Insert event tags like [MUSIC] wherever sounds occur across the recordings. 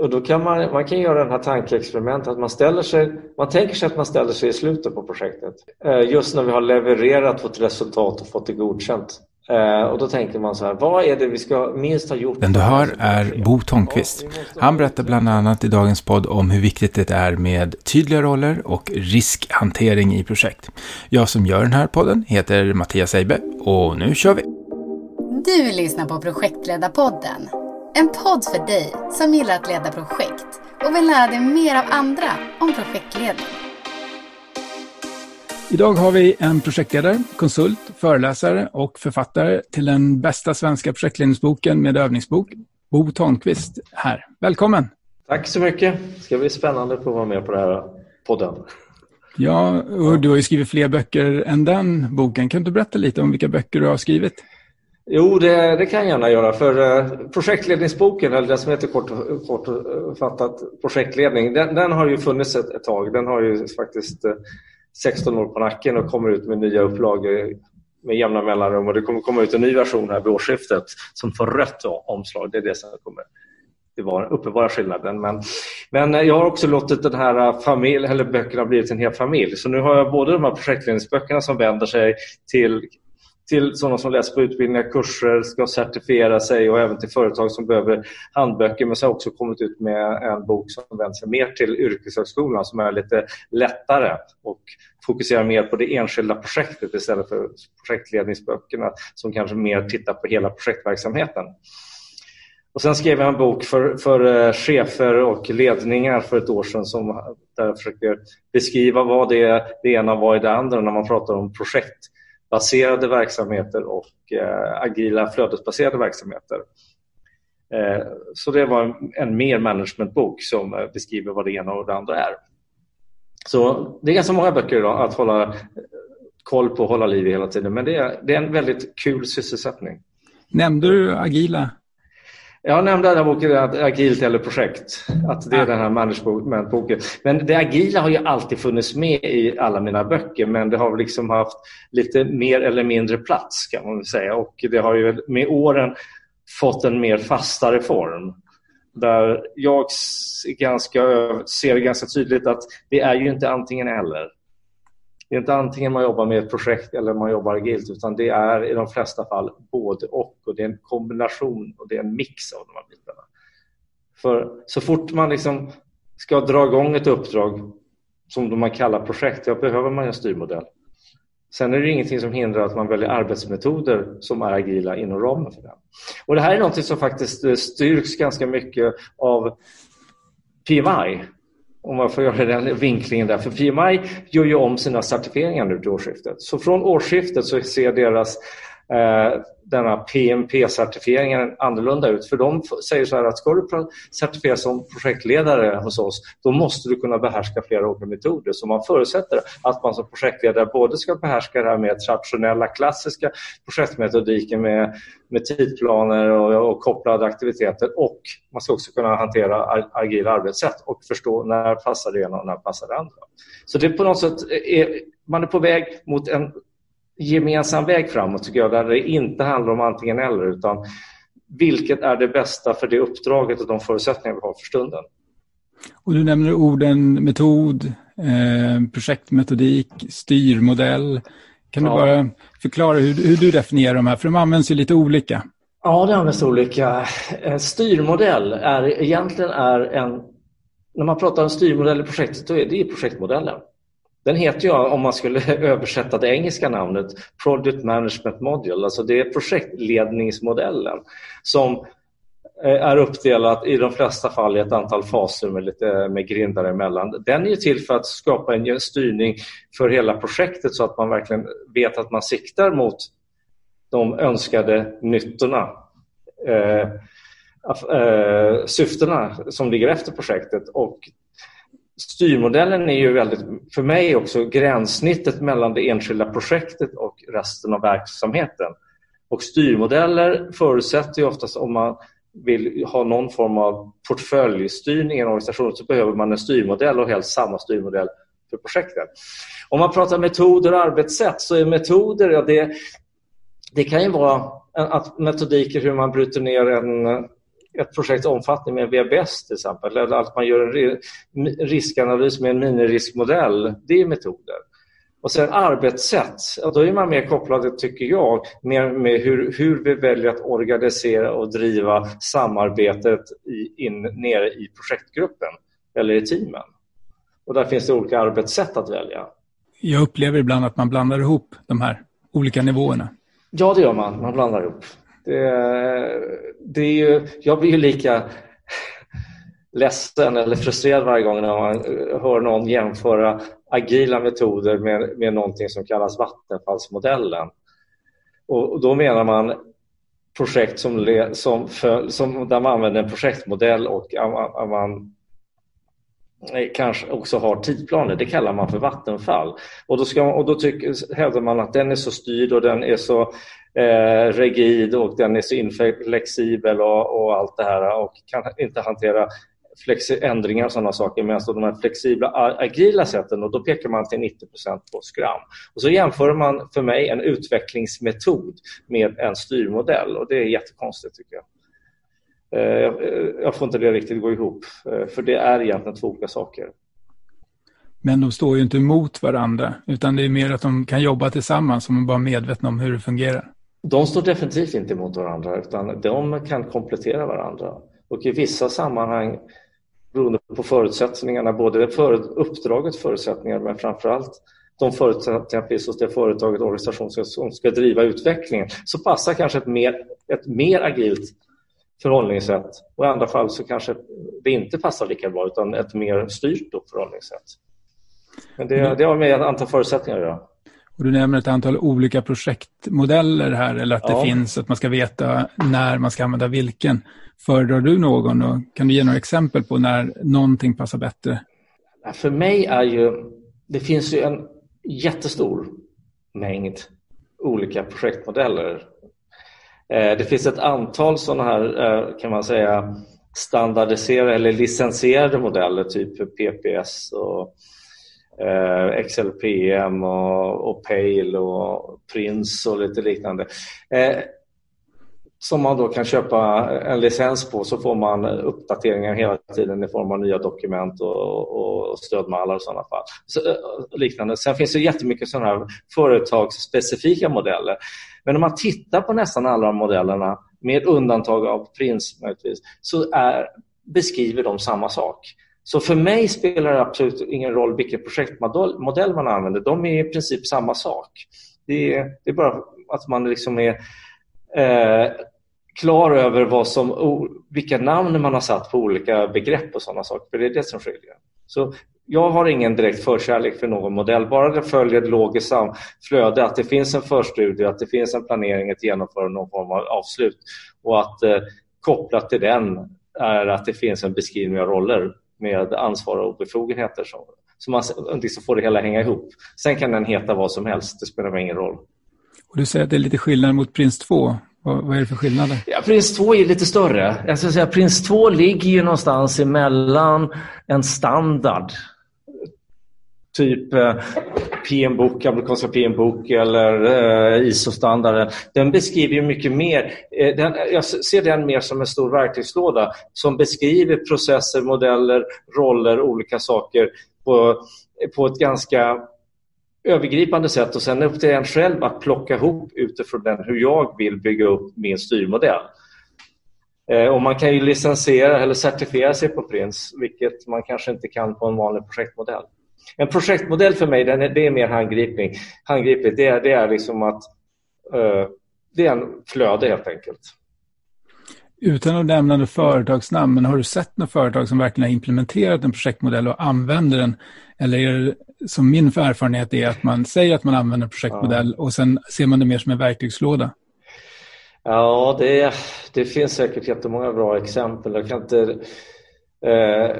Och då kan man, man kan göra den här tankeexperimentet att man ställer sig, man tänker sig att man ställer sig i slutet på projektet. Eh, just när vi har levererat vårt resultat och fått det godkänt. Eh, och då tänker man så här, vad är det vi ska minst ha gjort? Den du hör är Bo Tångqvist. Han berättar bland annat i dagens podd om hur viktigt det är med tydliga roller och riskhantering i projekt. Jag som gör den här podden heter Mattias Eibe och nu kör vi! Du lyssnar på Projektledarpodden. En podd för dig som gillar att leda projekt och vill lära dig mer av andra om projektledning. Idag har vi en projektledare, konsult, föreläsare och författare till den bästa svenska projektledningsboken med övningsbok, Bo Törnqvist här. Välkommen! Tack så mycket! Det ska bli spännande att få vara med på den här podden. Ja, och du har ju skrivit fler böcker än den boken. Kan du berätta lite om vilka böcker du har skrivit? Jo, det, det kan jag gärna göra. För eh, projektledningsboken, eller det som heter kort, kortfattat projektledning, den, den, har ju funnits ett, ett, tag. Den har ju faktiskt eh, 16 år på nacken och kommer ut med nya upplagor med jämna mellanrum och det kommer komma ut en ny version här vid årsskiftet som får rött omslag. Det är det som kommer det var uppenbara skillnaden. Men, men eh, jag har också låtit den här familj, eller böckerna blivit en hel familj. Så nu har jag både de här projektledningsböckerna som vänder sig till till sådana som läser på utbildningar, kurser, ska certifiera sig och även till företag som behöver handböcker. Men så har jag också kommit ut med en bok som vänder sig mer till yrkeshögskolan som är lite lättare och fokuserar mer på det enskilda projektet istället för projektledningsböckerna som kanske mer tittar på hela projektverksamheten. Och sen skrev jag en bok för, för eh, chefer och ledningar för ett år sedan som, där jag försöker beskriva vad det är det ena och vad är det andra när man pratar om projekt baserade verksamheter och eh, agila flödesbaserade verksamheter. Eh, så det var en, en mer managementbok som eh, beskriver vad det ena och det andra är. Så det är ganska många böcker idag att hålla eh, koll på och hålla liv i hela tiden men det är, det är en väldigt kul sysselsättning. Nämnde du agila jag nämnde den här boken agilt eller projekt, att det är den här managementboken. Men det agila har ju alltid funnits med i alla mina böcker men det har liksom haft lite mer eller mindre plats kan man säga och det har ju med åren fått en mer fastare form. Där jag ganska, ser ganska tydligt att det är ju inte antingen eller. Det är inte antingen man jobbar med ett projekt eller man jobbar agilt utan det är i de flesta fall både och och det är en kombination och det är en mix av de här bitarna. För så fort man liksom ska dra igång ett uppdrag som man kallar projekt, då behöver man en styrmodell. Sen är det ingenting som hindrar att man väljer arbetsmetoder som är agila inom ramen för det. Och det här är något som faktiskt styrks ganska mycket av PMI, om man får göra den vinklingen där. För PMI gör ju om sina certifieringar nu till årsskiftet. Så från årsskiftet så ser deras Eh, denna PMP-certifieringen annorlunda ut. För de säger så här att ska du certifieras som projektledare hos oss då måste du kunna behärska flera olika metoder. Så man förutsätter att man som projektledare både ska behärska det här med traditionella klassiska projektmetodiken med, med tidplaner och, och kopplade aktiviteter och man ska också kunna hantera agila arbetssätt och förstå när passar det ena och när passar det andra. Så det är på något sätt, eh, är, man är på väg mot en gemensam väg framåt tycker jag, där det inte handlar om antingen eller utan vilket är det bästa för det uppdraget och de förutsättningar vi har för stunden. Och du nämner orden metod, eh, projektmetodik, styrmodell. Kan ja. du bara förklara hur, hur, du definierar de här? För de används ju lite olika. Ja, det används olika. Styrmodell är egentligen är en... När man pratar om styrmodell i projektet, då är det projektmodellen. Den heter ju, om man skulle [LAUGHS] översätta det engelska namnet, Project Management Module. Alltså det är projektledningsmodellen som eh, är uppdelat i de flesta fall i ett antal faser med, lite, med grindar emellan. Den är till för att skapa en styrning för hela projektet så att man verkligen vet att man siktar mot de önskade nyttorna. Eh, eh, syftena som ligger efter projektet och styrmodellen är ju väldigt, för mig också, gränssnittet mellan det enskilda projektet och resten av verksamheten. Och styrmodeller förutsätter ju oftast om man vill ha någon form av portföljstyrning i en organisation så behöver man en styrmodell och helst samma styrmodell för projektet. Om man pratar metoder och arbetssätt så är metoder, ja, det, det kan ju vara att metodiker hur man bryter ner en ett projekts omfattning med VBS till exempel, eller att man gör en riskanalys med en miniriskmodell. Det är metoder. Och sen arbetssätt, då är man mer kopplad, tycker jag, mer med hur, hur vi väljer att organisera och driva samarbetet i, in, nere i projektgruppen eller i teamen. Och där finns det olika arbetssätt att välja. Jag upplever ibland att man blandar ihop de här olika nivåerna. Ja, det gör man. Man blandar ihop. Det, det är ju, jag blir ju lika ledsen eller frustrerad varje gång när man hör någon jämföra agila metoder med, med någonting som kallas Vattenfallsmodellen. Och då menar man projekt som, som, för, som där man använder en projektmodell och man kanske också har tidplaner. Det kallar man för Vattenfall. Och då, ska, och då tycker, hävdar man att den är så styrd och den är så eh, rigid och den är så inflexibel och, och allt det här och kan inte hantera ändringar och sådana saker medan de här flexibla agila sätten och då pekar man till 90 på Scrum. Och så jämför man för mig en utvecklingsmetod med en styrmodell och det är jättekonstigt tycker jag. Eh, jag får inte det riktigt gå ihop eh, för det är egentligen två olika saker. Men de står ju inte mot varandra utan det är mer att de kan jobba tillsammans om man bara är medvetna om hur det fungerar. De står definitivt inte mot varandra utan de kan komplettera varandra. Och i vissa sammanhang beroende på förutsättningarna, både för uppdraget förutsättningar men framförallt de förutsättningar finns hos det företaget och organisation som ska driva utvecklingen så passar kanske ett mer, ett mer agilt förhållningssätt och i andra fall så kanske det inte passar lika bra utan ett mer styrt förhållningssätt. Men det, det har med ett antal förutsättningar att göra. Och du nämner ett antal olika projektmodeller här, eller att ja. det finns, att man ska veta när man ska använda vilken. Föredrar du någon och kan du ge några exempel på när någonting passar bättre? För mig är ju, det finns ju en jättestor mängd olika projektmodeller. Eh, det finns ett antal sådana här, eh, kan man säga, standardiserade eller licensierade modeller, typ PPS och eh, XLPM och, och Pale och Prince och lite liknande. Eh, som man då kan köpa en licens på så får man uppdateringar hela tiden i form av nya dokument och, och stödmallar och sådana fall. Så, eh, liknande. Sen finns det jättemycket sådana här företagsspecifika modeller. Men om man tittar på nästan alla de modellerna, med undantag av Prince möjligtvis, så är, beskriver de samma sak. Så för mig spelar det absolut ingen roll vilken projektmodell man använder. De är i princip samma sak. Det är, det är bara att man liksom är eh, klar över vad som, vilka namn man har satt på olika begrepp och sådana saker. För det är det som skiljer. Så jag har ingen direkt förkärlek för någon modell, bara det följer ett logiskt flöde, att det finns en förstudie, att det finns en planering, ett genomförande, någon form av avslut och att eh, kopplat till den är att det finns en beskrivning av roller med ansvar och befogenheter så, så man liksom får det hela hänga ihop. Sen kan den heta vad som helst, det spelar ingen roll. Och du säger att det är lite skillnad mot Prins 2. Vad, vad är det för skillnader? Ja, Prins 2 är lite större. Jag ska säga Prins 2 ligger ju någonstans emellan en standard typ eh, PM-bok, amerikanska PM-bok eller eh, ISO-standarden. Den beskriver ju mycket mer. Eh, den, jag ser den mer som en stor verktygslåda som beskriver processer, modeller, roller, olika saker på, på ett ganska övergripande sätt och sen upp till en själv att plocka ihop utifrån den hur jag vill bygga upp min styrmodell. Eh, och man kan ju licensiera eller certifiera sig på Prins, vilket man kanske inte kan på en vanlig projektmodell. En projektmodell för mig den är, det är mer handgriplig. handgripligt. Det, är, det är liksom att uh, det är en flöde helt enkelt. Utan att nämna något företagsnamn, men har du sett något företag som verkligen har implementerat en projektmodell och använder den? Eller är det, som min erfarenhet är att man säger att man använder en projektmodell ja. och sen ser man det mer som en verktygslåda? Ja, det, det finns säkert jättemånga bra exempel. Jag kan inte eh,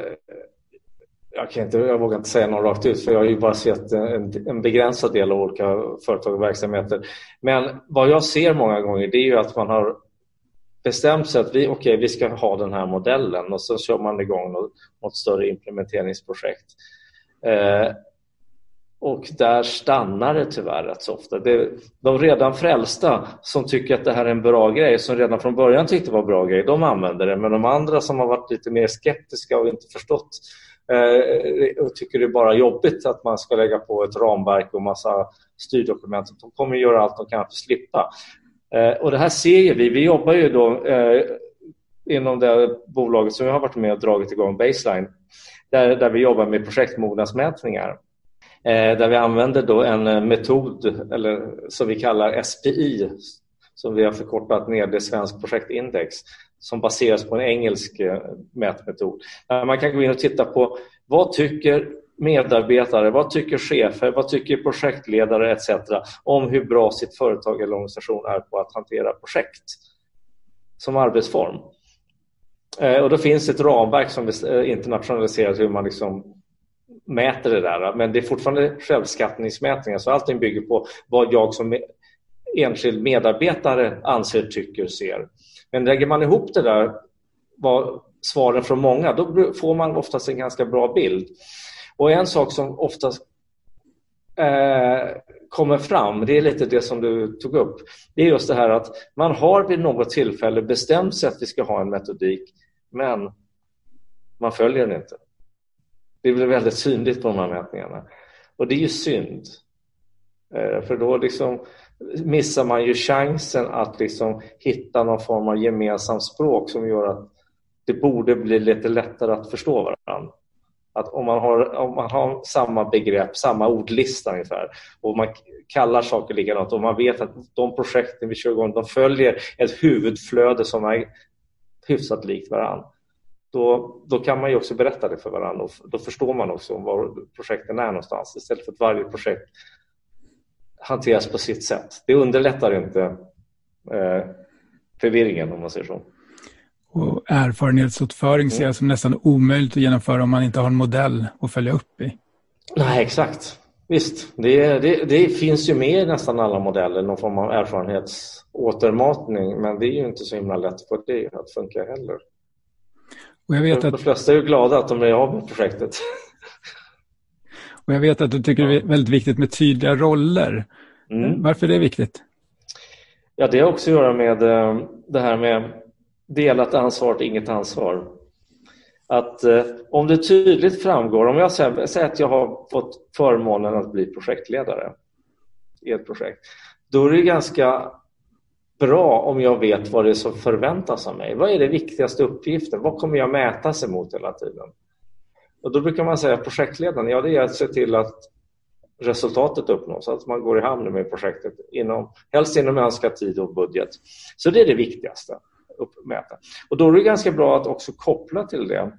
jag, kan inte, jag vågar inte säga någon rakt ut för jag har ju bara sett en, en begränsad del av olika företag och verksamheter. Men vad jag ser många gånger det är ju att man har bestämt sig att vi, okay, vi ska ha den här modellen och så kör man igång något, något större implementeringsprojekt. Eh, Och där stannar det tyvärr rätt så ofta. Det, de redan frälsta som tycker att det här är en bra grej, som redan från början tyckte det var en bra grej, de använder det. Men de andra som har varit lite mer skeptiska och inte förstått Eh, och tycker det är bara jobbigt att man ska lägga på ett ramverk och massa styrdokument. De kommer att göra allt de kan för att slippa. Eh, och det här ser vi. Vi jobbar ju då eh, inom det bolaget som jag har varit med och dragit igång, Baseline, där, där vi jobbar med projektmognadsmätningar. Där vi använder då en metod eller som vi kallar SPI som vi har förkortat ner det svensk projektindex som baseras på en engelsk eh, mätmetod. Eh, man kan gå in och titta på vad tycker medarbetare, vad tycker chefer, vad tycker projektledare etc. om hur bra sitt företag eller organisation är på att hantera projekt som arbetsform. Eh, och då finns ett ramverk som är internationaliserat hur man liksom mäter det där. Men det är fortfarande självskattningsmätningar så allting bygger på vad jag som enskild medarbetare anser, tycker, ser. Men lägger man ihop det där, vad svaren från många, då får man oftast en ganska bra bild. Och en sak som oftast eh, kommer fram, det är lite det som du tog upp, det är just det här att man har vid något tillfälle bestämt sig att vi ska ha en metodik, men man följer den inte. Det blir väldigt synligt på de här mätningarna. Och det är ju synd. Eh, för då liksom missar man ju chansen att liksom hitta någon form av gemensamt språk som gör att det borde bli lite lättare att förstå varandra. Att om man har, om man har samma begrepp, samma ordlista ungefär och man kallar saker likadant och man vet att de projekten vi kör igång de följer ett huvudflöde som är hyfsat likt varandra då, då kan man ju också berätta det för varandra och då förstår man också var projekten är någonstans istället för att varje projekt hanteras på sitt sätt. Det underlättar inte eh, förvirringen om man säger så. Och erfarenhetsåterföring ser jag som nästan omöjligt att genomföra om man inte har en modell att följa upp i. Nej, exakt. Visst, det, det, det, finns ju med i nästan alla modeller, någon form av erfarenhetsåtermatning, men det är ju inte så himla lätt för det att funka heller. Och jag vet att... De flesta är ju glada att de är av med projektet. Och jag vet att du tycker det är väldigt viktigt med tydliga roller. Mm. Varför är det viktigt? Ja, det har också att göra med eh, det här med delat ansvar och inget ansvar. Att eh, om det tydligt framgår, om jag säger, säger att jag har fått förmånen att bli projektledare i ett projekt, då är det ganska bra om jag vet vad det är som förväntas av mig. Vad är det viktigaste uppgiften? Vad kommer jag mätas emot hela tiden? Och då brukar man säga att projektledaren, ja det är att se till att resultatet uppnås, att man går i hamn med projektet, inom, helst inom önskad tid och budget. Så det är det viktigaste att mäta. Och då är det ganska bra att också koppla till det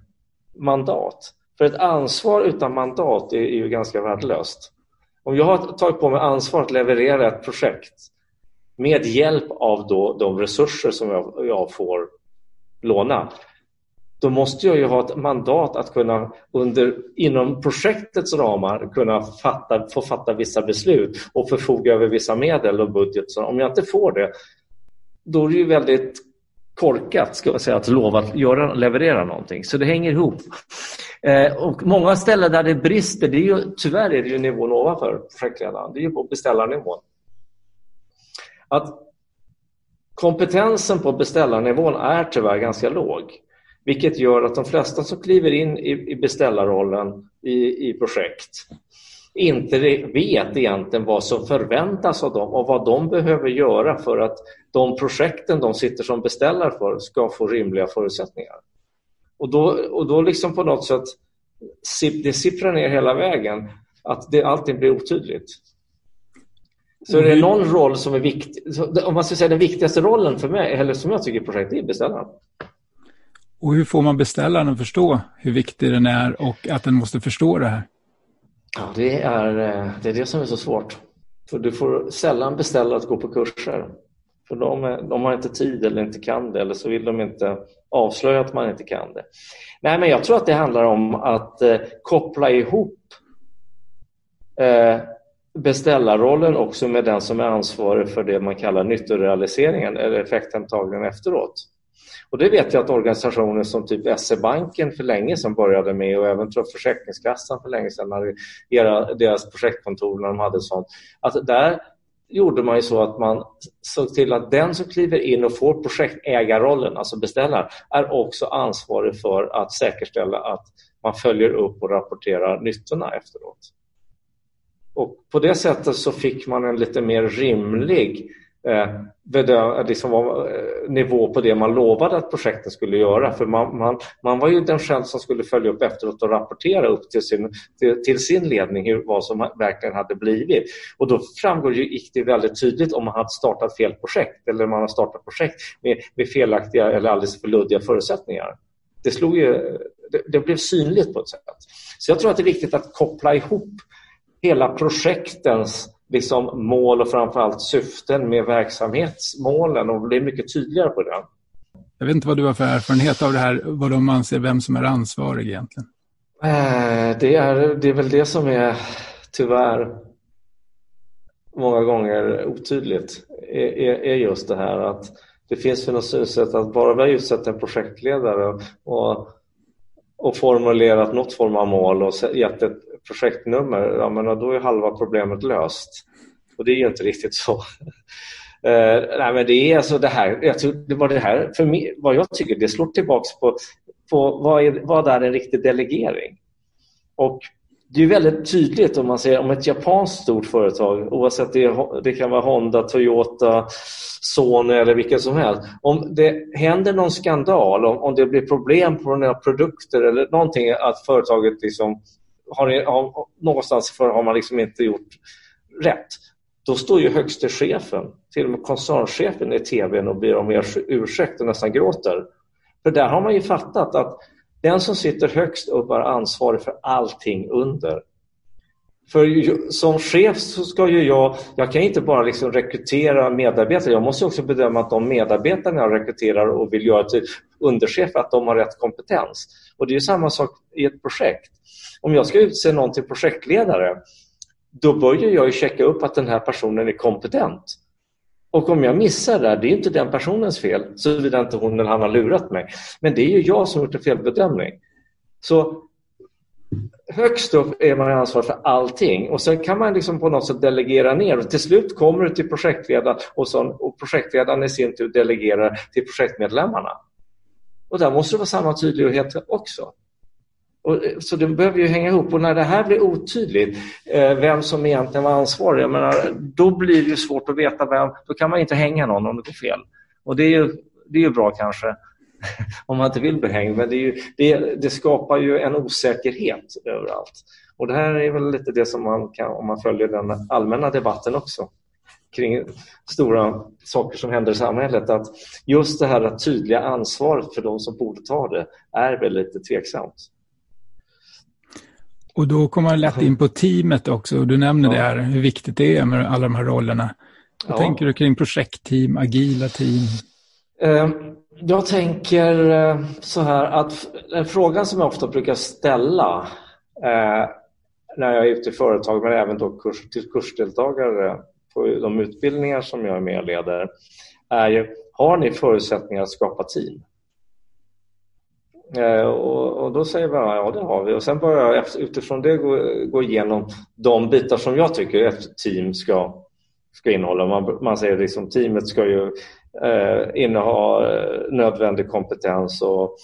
mandat. För ett ansvar utan mandat är, är ju ganska värdelöst. Om jag har tagit på mig ansvar att leverera ett projekt med hjälp av då de resurser som jag, jag får låna då måste jag ju ha ett mandat att kunna under, inom projektets ramar kunna fatta, få fatta vissa beslut och förfoga över vissa medel och budget. Så om jag inte får det, då är det ju väldigt korkat ska jag säga, att lova att göra, leverera någonting. Så det hänger ihop. Eh, och många ställen där det brister, det är ju, tyvärr är det ju nivån ovanför projektledaren, det är ju på beställarnivån att kompetensen på beställarnivån är tyvärr ganska låg. Vilket gör att de flesta som kliver in i, beställarrollen i, i projekt inte vet egentligen vad som förväntas av dem och vad de behöver göra för att de projekten de sitter som beställare för ska få rimliga förutsättningar. Och då, och då liksom på något sätt det sipprar ner hela vägen att det, allting blir otydligt. Så är det mm. någon roll som är viktig, om man ska säga den viktigaste rollen för mig, eller som jag tycker i projektet, är beställaren. Och hur får man beställaren att förstå hur viktig den är och att den måste förstå det här? Ja, det är eh, det, är det som är så svårt. För du får sällan beställa att gå på kurser. För de, de har inte tid eller inte kan det eller så vill de inte avslöja att man inte kan det. Nej, men jag tror att det handlar om att eh, koppla ihop eh, beställarrollen också med den som är ansvarig för det man kallar nyttorealiseringen eller effekthemtagningen efteråt. Och det vet jag att organisationer som typ SE-banken för länge sedan började med och även tror Försäkringskassan för länge sedan, när era, deras projektkontor när de hade sånt, att där gjorde man ju så att man såg till att den som kliver in och får projektägarrollen, alltså beställaren, är också ansvarig för att säkerställa att man följer upp och rapporterar nyttorna efteråt. Och på det sättet så fick man en lite mer rimlig eh, Eh, bedöm, eh, liksom, eh, nivå på det man lovade att projekten skulle göra. För man, man, man var ju den själv som skulle följa upp efteråt och rapportera upp till sin, till, till sin ledning hur, vad som verkligen hade blivit. Och då framgår ju, det väldigt tydligt om man hade startat fel projekt eller om man har startat projekt med, med felaktiga eller alldeles för luddiga förutsättningar. Det, slog ju, det, det blev synligt på ett sätt. Så jag tror att det är viktigt att koppla ihop hela projektens liksom mål och framförallt syften med verksamhetsmålen och bli mycket tydligare på det. Jag vet inte vad du har för erfarenhet av det här, vad de anser vem som är ansvarig egentligen? Eh, det är, det är väl det som är tyvärr många gånger otydligt, är, är just det här att det finns för något synsätt att bara vi har utsett en projektledare och, och formulerat något form av mål och gett ett projektnummer, ja, men då är halva problemet löst. Och det är ju inte riktigt så. Uh, [LAUGHS] nej, men det är alltså det här, jag tror det var det här, för mig, vad jag tycker, det slår tillbaks på, på vad, är, vad är en riktig delegering? Och det är väldigt tydligt om man säger om ett japanskt stort företag, oavsett det, det kan vara Honda, Toyota, Sony eller vilket som helst. Om det händer någon skandal, om, om det blir problem på några produkter eller någonting, att företaget liksom har, har, någonstans för har man liksom inte gjort rätt. Då står ju högste chefen, till och med koncernchefen i tvn och ber om ursäkt och nästan gråter. För där har man ju fattat att den som sitter högst upp är ansvarig för allting under. För som chef så ska ju jag, jag kan inte bara liksom rekrytera medarbetare, jag måste också bedöma att de medarbetarna jag rekryterar och vill göra till underchef, att de har rätt kompetens. Och det är samma sak i ett projekt. Om jag ska utse någon till projektledare, då börjar jag ju checka upp att den här personen är kompetent. Och om jag missar det, det är inte den personens fel, såvida inte hon eller han har lurat mig. Men det är ju jag som har gjort en felbedömning. Så högst upp är man ansvarig för allting och sen kan man liksom på något sätt delegera ner och till slut kommer du till projektledaren och, så, och projektledaren i sin tur delegerar till projektmedlemmarna. Och där måste det vara samma tydlighet också. Och, eh, så det behöver ju hänga ihop och när det här blir otydligt, eh, vem som egentligen var ansvarig, jag menar, då blir det ju svårt att veta vem, då kan man inte hänga någon om det går fel. Och det är ju, det är ju bra kanske [LAUGHS] om man inte vill bli hängd, men det, ju, det, det, skapar ju en osäkerhet överallt. Och det här är väl lite det som man kan, om man följer den allmänna debatten också kring stora saker som händer i samhället, att just det här tydliga ansvaret för de som borde ta det är väl lite tveksamt. Och då kommer man lätt in på teamet också. Du nämner ja. det här, hur viktigt det är med alla de här rollerna. Vad ja. tänker du kring projektteam, agila team? Jag tänker eh, så här att frågan som jag ofta brukar ställa eh, när jag är ute i företag, men även då kurs, till kursdeltagare på de utbildningar som jag är med och leder, är ju, har ni förutsättningar att skapa team? Eh, och, och, då säger man ja, det har vi. Och sen börjar jag utifrån det gå, gå igenom de bitar som jag tycker ett team ska, ska innehålla. Man, man säger liksom teamet ska ju eh, inneha eh, nödvändig kompetens och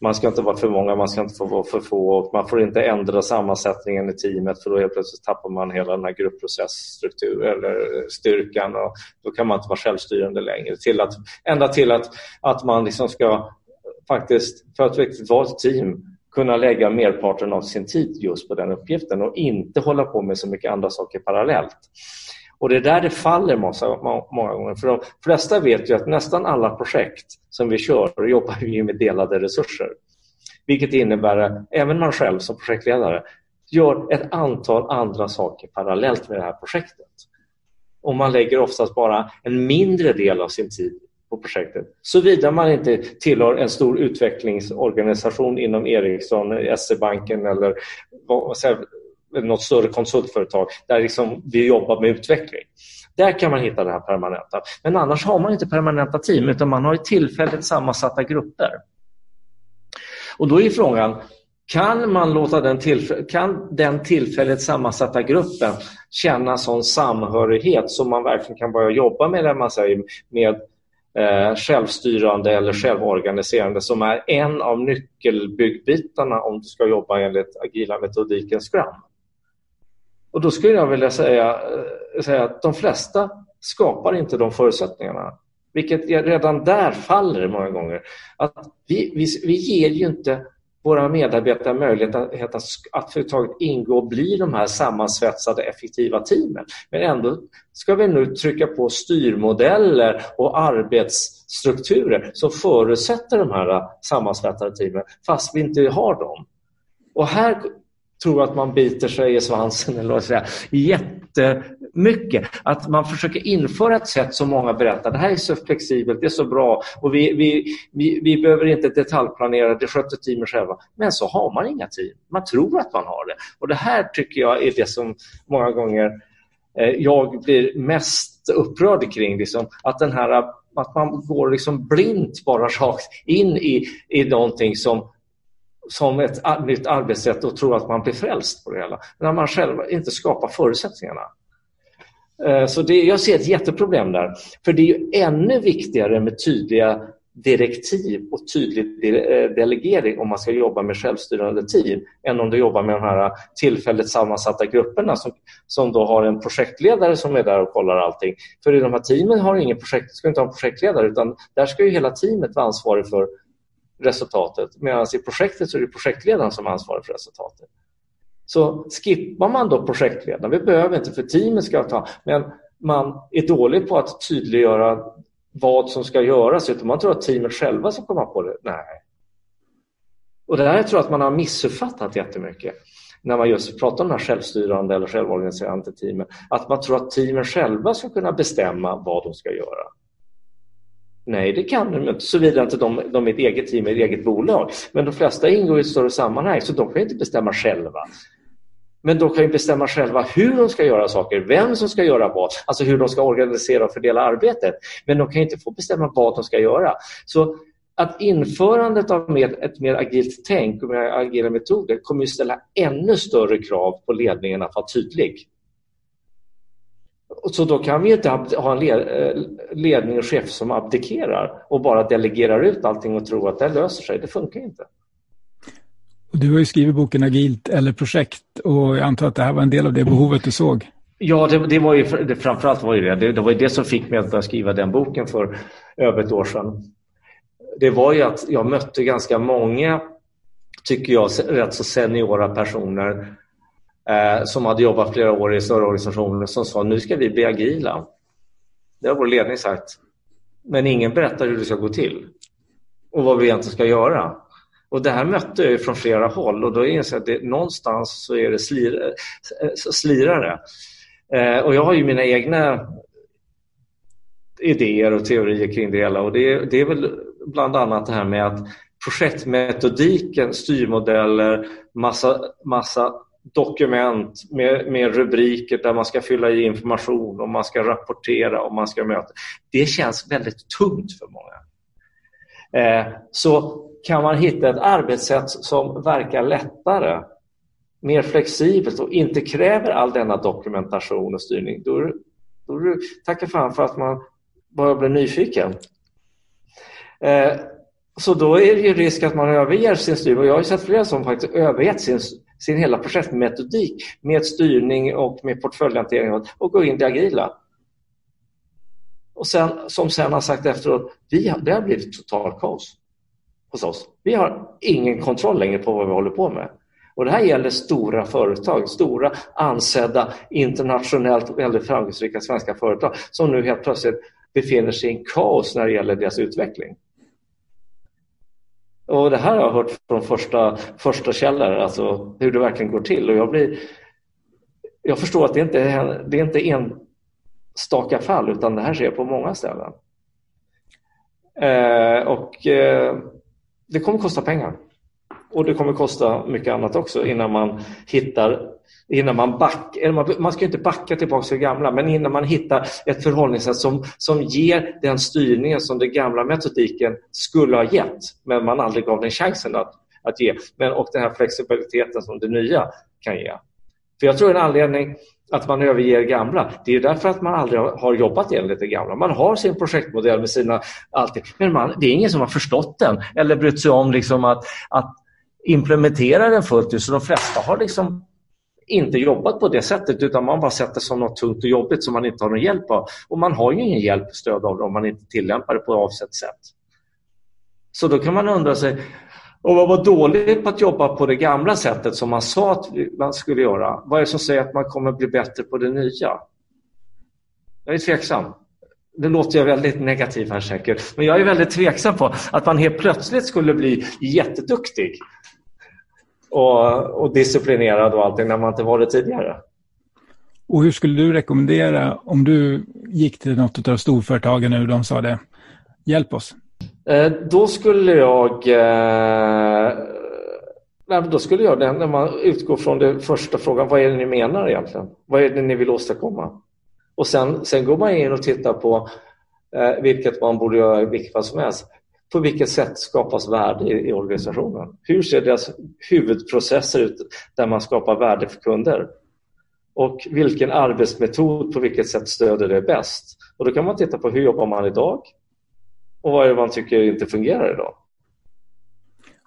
man ska inte vara för många, man ska inte få vara för få och man får inte ändra sammansättningen i teamet för då helt plötsligt tappar man hela den här gruppprocessstrukturen eller eh, styrkan och då kan man inte vara självstyrande längre. Till att, ända till att, att man liksom ska faktiskt, för att riktigt vara ett team, kunna lägga merparten av sin tid just på den uppgiften och inte hålla på med så mycket andra saker parallellt. Och det är där det faller massa, många gånger. För de flesta vet ju att nästan alla projekt som vi kör jobbar vi med delade resurser. Vilket innebär att även man själv som projektledare gör ett antal andra saker parallellt med det här projektet. Och man lägger oftast bara en mindre del av sin tid på projektet. Såvida man inte tillhör en stor utvecklingsorganisation inom Ericsson, SE-banken eller något större konsultföretag där liksom vi jobbar med utveckling. Där kan man hitta det här permanenta. Men annars har man inte permanenta team utan man har tillfälligt sammansatta grupper. Och då är frågan, kan man låta den, kan den tillfälligt sammansatta gruppen känna sån samhörighet som man verkligen kan börja jobba med, det man säger, med eh, självstyrande eller självorganiserande som är en av nyckelbyggbitarna om du ska jobba enligt agila metodiken Scrum. Och då skulle jag vilja säga, eh, säga att de flesta skapar inte de förutsättningarna. Vilket redan där faller många gånger. Att vi, vi, vi ger ju inte våra medarbetare möjlighet att, att, att överhuvudtaget ingå och bli de här sammansvetsade effektiva teamen. Men ändå ska vi nu trycka på styrmodeller och arbetsstrukturer som förutsätter de här eh, sammansvetsade teamen fast vi inte har dem. Och här tror att man biter sig i svansen [LAUGHS] eller vad säga, jättemycket. Att man försöker införa ett sätt som många berättar, det här är så flexibelt, det är så bra och vi, vi, vi, vi behöver inte detaljplanera, det sköter teamen själva. Men så har man inga team. Man tror att man har det. Och det här tycker jag är det som många gånger eh, jag blir mest upprörd kring. Liksom, att, den här, att man går liksom blint bara rakt in i, i någonting som som ett nytt arbetssätt och tror att man blir frälst på det hela. När man själv inte skapar förutsättningarna. Eh, så det, jag ser ett jätteproblem där. För det är ju ännu viktigare med tydliga direktiv och tydlig eh, delegering om man ska jobba med självstyrande team än om du jobbar med de här eh, tillfälligt sammansatta grupperna som, som då har en projektledare som är där och kollar allting. För i de här teamen har ingen projekt, ska inte ha en projektledare utan där ska ju hela teamet vara ansvarig för resultatet. Medan i projektet så är det projektledaren som ansvarar för resultatet. Så skippar man då projektledaren, vi behöver inte för teamet ska ta, men man är dålig på att tydliggöra vad som ska göras utan man tror att teamet själva ska komma på det. Nej. Och det här tror jag att man har missuppfattat jättemycket när man just pratar om de här självstyrande eller självorganiserande teamen. Att man tror att teamen själva ska kunna bestämma vad de ska göra. Nej, det kan de inte, såvida inte de, de är ett eget team, ett eget bolag. Men de flesta ingår i ett större sammanhang, så de kan inte bestämma själva. Men de kan ju bestämma själva hur de ska göra saker, vem som ska göra vad, alltså hur de ska organisera och fördela arbetet. Men de kan inte få bestämma vad de ska göra. Så att införandet av mer, ett mer agilt tänk och mer agila metoder kommer att ställa ännu större krav på ledningen att vara tydlig. Så då kan vi inte ha en eh, ledning och chef som abdikerar och bara delegerar ut allting och tror att det löser sig. Det funkar inte. Du har ju skrivit boken Agilt eller projekt och jag antar att det här var en del av det behovet du såg. Ja, det, det var ju, det, framförallt var ju det. det. Det var ju det som fick mig att skriva den boken för över ett år sedan. Det var ju att jag mötte ganska många, tycker jag, rätt så seniora personer eh, som hade jobbat flera år i större organisationer som sa nu ska vi bli agila. Det har vår ledning sagt. Men ingen berättar hur det ska gå till och vad vi egentligen ska göra. Och Det här mötte jag från flera håll och då inser jag att det, någonstans så är det slir, slirare. Eh, och jag har ju mina egna idéer och teorier kring det hela och det, det är väl bland annat det här med att projektmetodiken, styrmodeller, massa, massa dokument med, med rubriker där man ska fylla i information och man ska rapportera och man ska möta. Det känns väldigt tungt för många. Eh, så kan man hitta ett arbetssätt som verkar lättare, mer flexibelt och inte kräver all denna dokumentation och styrning, då, då är det tacka fan för att man börjar bli nyfiken. Eh, så då är det ju risk att man överger sin styrning. Jag har sett flera som faktiskt övergett sin sin hela projektmetodik med styrning och med portföljhantering och gå in i det agila. Och sen, som sen har sagt efteråt, vi har, det har blivit total kaos hos oss. Vi har ingen kontroll längre på vad vi håller på med. Och Det här gäller stora företag, stora ansedda internationellt väldigt framgångsrika svenska företag som nu helt plötsligt befinner sig i en kaos när det gäller deras utveckling. Och det här har jag hört från första, första källor, alltså hur det verkligen går till. Och jag, blir, jag förstår att det inte är, det är inte enstaka fall utan det här sker på många ställen. Eh, och eh, det kommer kosta pengar. och det kommer kosta mycket annat också innan man hittar innan man backar, man ska inte backa tillbaka till det gamla, men innan man hittar ett förhållningssätt som, som ger den styrningen som den gamla metodiken skulle ha gett, men man aldrig gav den chansen att, att ge. Men, och den här flexibiliteten som det nya kan ge. För jag tror en anledning att man överger gamla, det är därför att man aldrig har jobbat enligt det gamla. Man har sin projektmodell med sina allting, men man, det är ingen som har förstått den eller brytt sig om liksom att, att implementera den fullt ut. Så de flesta har liksom inte jobbat på det sättet utan man bara sett det som något tungt och jobbigt som man inte har någon hjälp av. Och man har ju ingen hjälp och stöd av det om man inte tillämpar det på avsett sätt. Så då kan man undra sig, och vad var dåligt på att jobba på det gamla sättet som man sa att man skulle göra? Vad är det som säger att man kommer bli bättre på det nya? Jag är tveksam. Det låter jag väldigt negativ här säkert, men jag är väldigt tveksam på att man helt plötsligt skulle bli jätteduktig och, och disciplinerad och allting när man inte var det tidigare. Och hur skulle du rekommendera om du gick till något av storföretagen nu och de sa det, hjälp oss? Eh, då skulle jag eh, då skulle jag, när man utgår från den första frågan, vad är det ni menar egentligen? Vad är det ni vill åstadkomma? Och sen, sen går man in och tittar på eh, vilket man borde göra i vilket fall som helst. På vilket sätt skapas värde i, i organisationen? Hur ser deras huvudprocesser ut där man skapar värde för kunder? Och vilken arbetsmetod på vilket sätt stöder det bäst? Och då kan man titta på hur jobbar man idag? Och vad är det man tycker inte fungerar idag?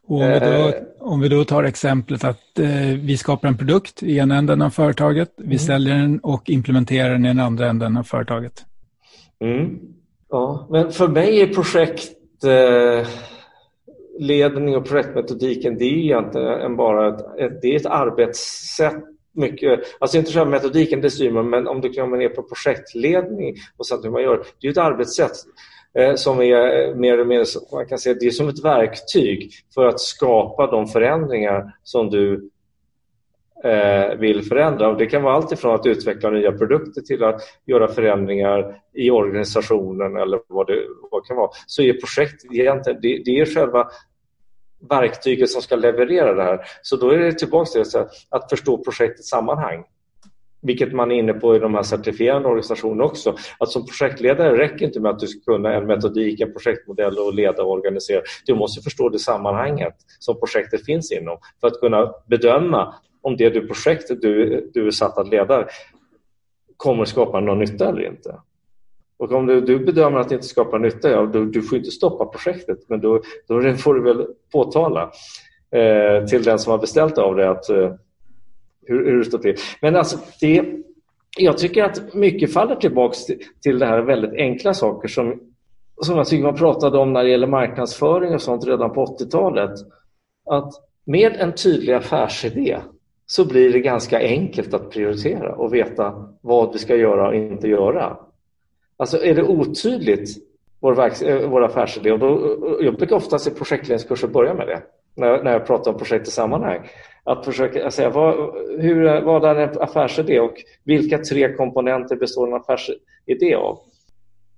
Och om, vi då, eh. om vi då tar exemplet att eh, vi skapar en produkt i ena änden av företaget, vi mm. säljer den och implementerar den i den andra änden av företaget. Mm. Ja, men för mig är projektledning eh, och projektmetodiken det är egentligen bara ett, ett, det är ett arbetssätt mycket, alltså inte själva metodiken, det styr man, men om du kommer ner på projektledning och sånt hur man gör, det är ett arbetssätt eh, som är eh, mer eller mindre man kan säga, det är som ett verktyg för att skapa de förändringar som du Eh, vill förändra. Och det kan vara allt ifrån att utveckla nya produkter till att göra förändringar i organisationen eller vad det, vad det kan vara. Så är projekt egentligen, det, det är själva verktyget som ska leverera det här. Så då är det tillbaka till att, att förstå projektets sammanhang vilket man är inne på i de här certifierande organisationerna också. Att som projektledare räcker inte med att du ska kunna en metodik, en projektmodell och leda och organisera. Du måste förstå det sammanhanget som projektet finns inom för att kunna bedöma om det du projektet du, du är satt att leda kommer skapa någon nytta eller inte. Och om du, du bedömer att det inte skapar nytta, ja, då, du får inte stoppa projektet men då, då får du väl påtala eh, till den som har beställt av dig att eh, hur, hur det står till. Men alltså, det, jag tycker att mycket faller tillbaka till, till det här väldigt enkla saker som, som jag tycker man pratade om när det gäller marknadsföring och sånt redan på 80-talet. Att med en tydlig affärsidé så blir det ganska enkelt att prioritera och veta vad vi ska göra och inte göra. Alltså är det otydligt, vår, verks- eh, vår affärsidé, och då, eh, jag brukar oftast i projektledningskurser börja med det när, när jag pratar om projekt i sammanhang. Att försöka säga vad, hur, vad är en affärsidé och vilka tre komponenter består en affärsidé av?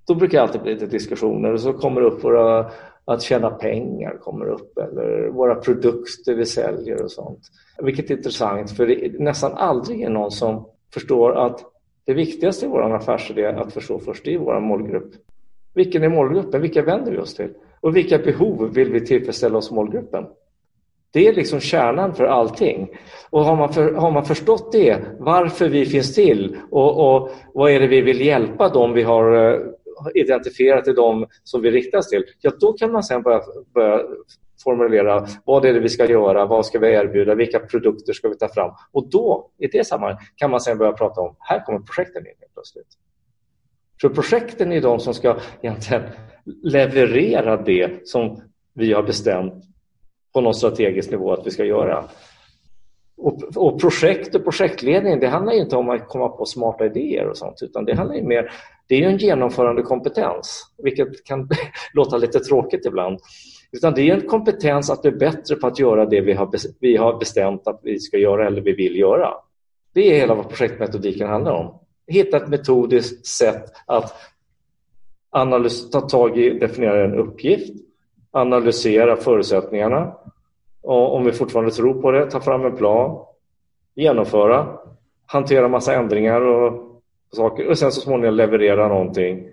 Då brukar det alltid bli lite diskussioner och så kommer det upp våra, att tjäna pengar kommer upp eller våra produkter vi säljer och sånt. Vilket är intressant för det är nästan aldrig är någon som förstår att det viktigaste i vår affärsidé att förstå först är vår målgrupp. Vilken är målgruppen? Vilka vänder vi oss till? Och vilka behov vill vi tillfredsställa hos målgruppen? Det är liksom kärnan för allting. Och har man, för, har man förstått det, varför vi finns till och, och vad är det vi vill hjälpa dem vi har eh, identifierat till dem som vi riktas till, ja då kan man sen börja, börja formulera vad är det vi ska göra, vad ska vi erbjuda, vilka produkter ska vi ta fram? Och då, i det sammanhanget, kan man sen börja prata om, här kommer projekten in helt plötsligt. För projekten är de som ska egentligen leverera det som vi har bestämt på någon strategisk nivå att vi ska göra. Och, och projekt och projektledning, det handlar inte om att komma på smarta idéer och sånt, utan det handlar mer, det är en genomförande kompetens, vilket kan [LAUGHS] låta lite tråkigt ibland. Utan det är en kompetens att bli bättre på att göra det vi har, vi har bestämt att vi ska göra eller vi vill göra. Det är hela vad projektmetodiken handlar om. Hitta ett metodiskt sätt att analys, ta tag i, definiera en uppgift, analysera förutsättningarna och om vi fortfarande tror på det, ta fram en plan, genomföra, hantera massa ändringar och saker och sen så småningom leverera någonting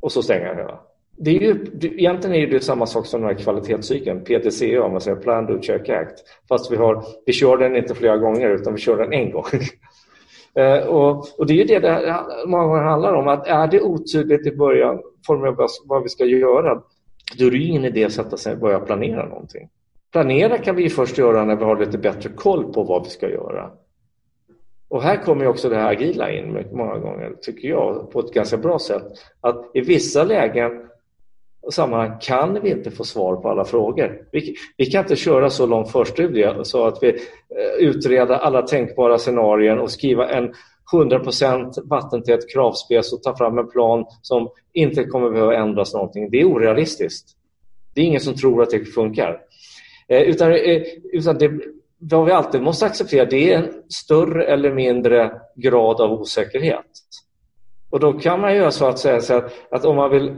och så stänga det hela. Det är ju, egentligen är det samma sak som den här kvalitetscykeln, PTC, om man säger Plan, Do, Check, Act. Fast vi, har, vi kör den inte flera gånger utan vi kör den en gång. [LAUGHS] Eh, och, och, det är ju det det många gånger handlar om, att är det otydligt i början formellt vad vi ska göra, då är det ingen idé att sätta sig och börja planera någonting. Planera kan vi först göra när vi har lite bättre koll på vad vi ska göra. Och här kommer också det här agila in många gånger, tycker jag, på ett ganska bra sätt. Att i vissa lägen och sammanhang kan vi inte få svar på alla frågor. Vi, vi kan inte köra så lång förstudie så att vi eh, utreder alla tänkbara scenarier och skriva en 100% vattentät kravspec och ta fram en plan som inte kommer behöva ändras någonting. Det är orealistiskt. Det är ingen som tror att det funkar. Eh, utan, eh, utan det, vad vi alltid måste acceptera det är en större eller mindre grad av osäkerhet. Och då kan man göra så att säga så att, att om man vill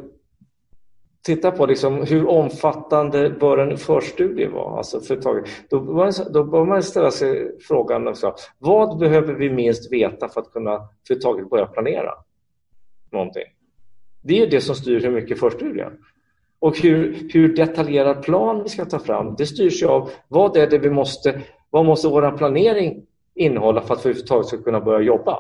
titta på liksom hur omfattande bör en förstudie vara, alltså företaget, då, bör, då bör man ställa sig frågan också, vad behöver vi minst veta för att kunna företaget börja planera någonting? Det är det som styr hur mycket förstudien. Och hur, hur detaljerad plan vi ska ta fram, det styrs ju av vad är det vi måste, vad måste vår planering innehålla för att vi överhuvudtaget ska kunna börja jobba?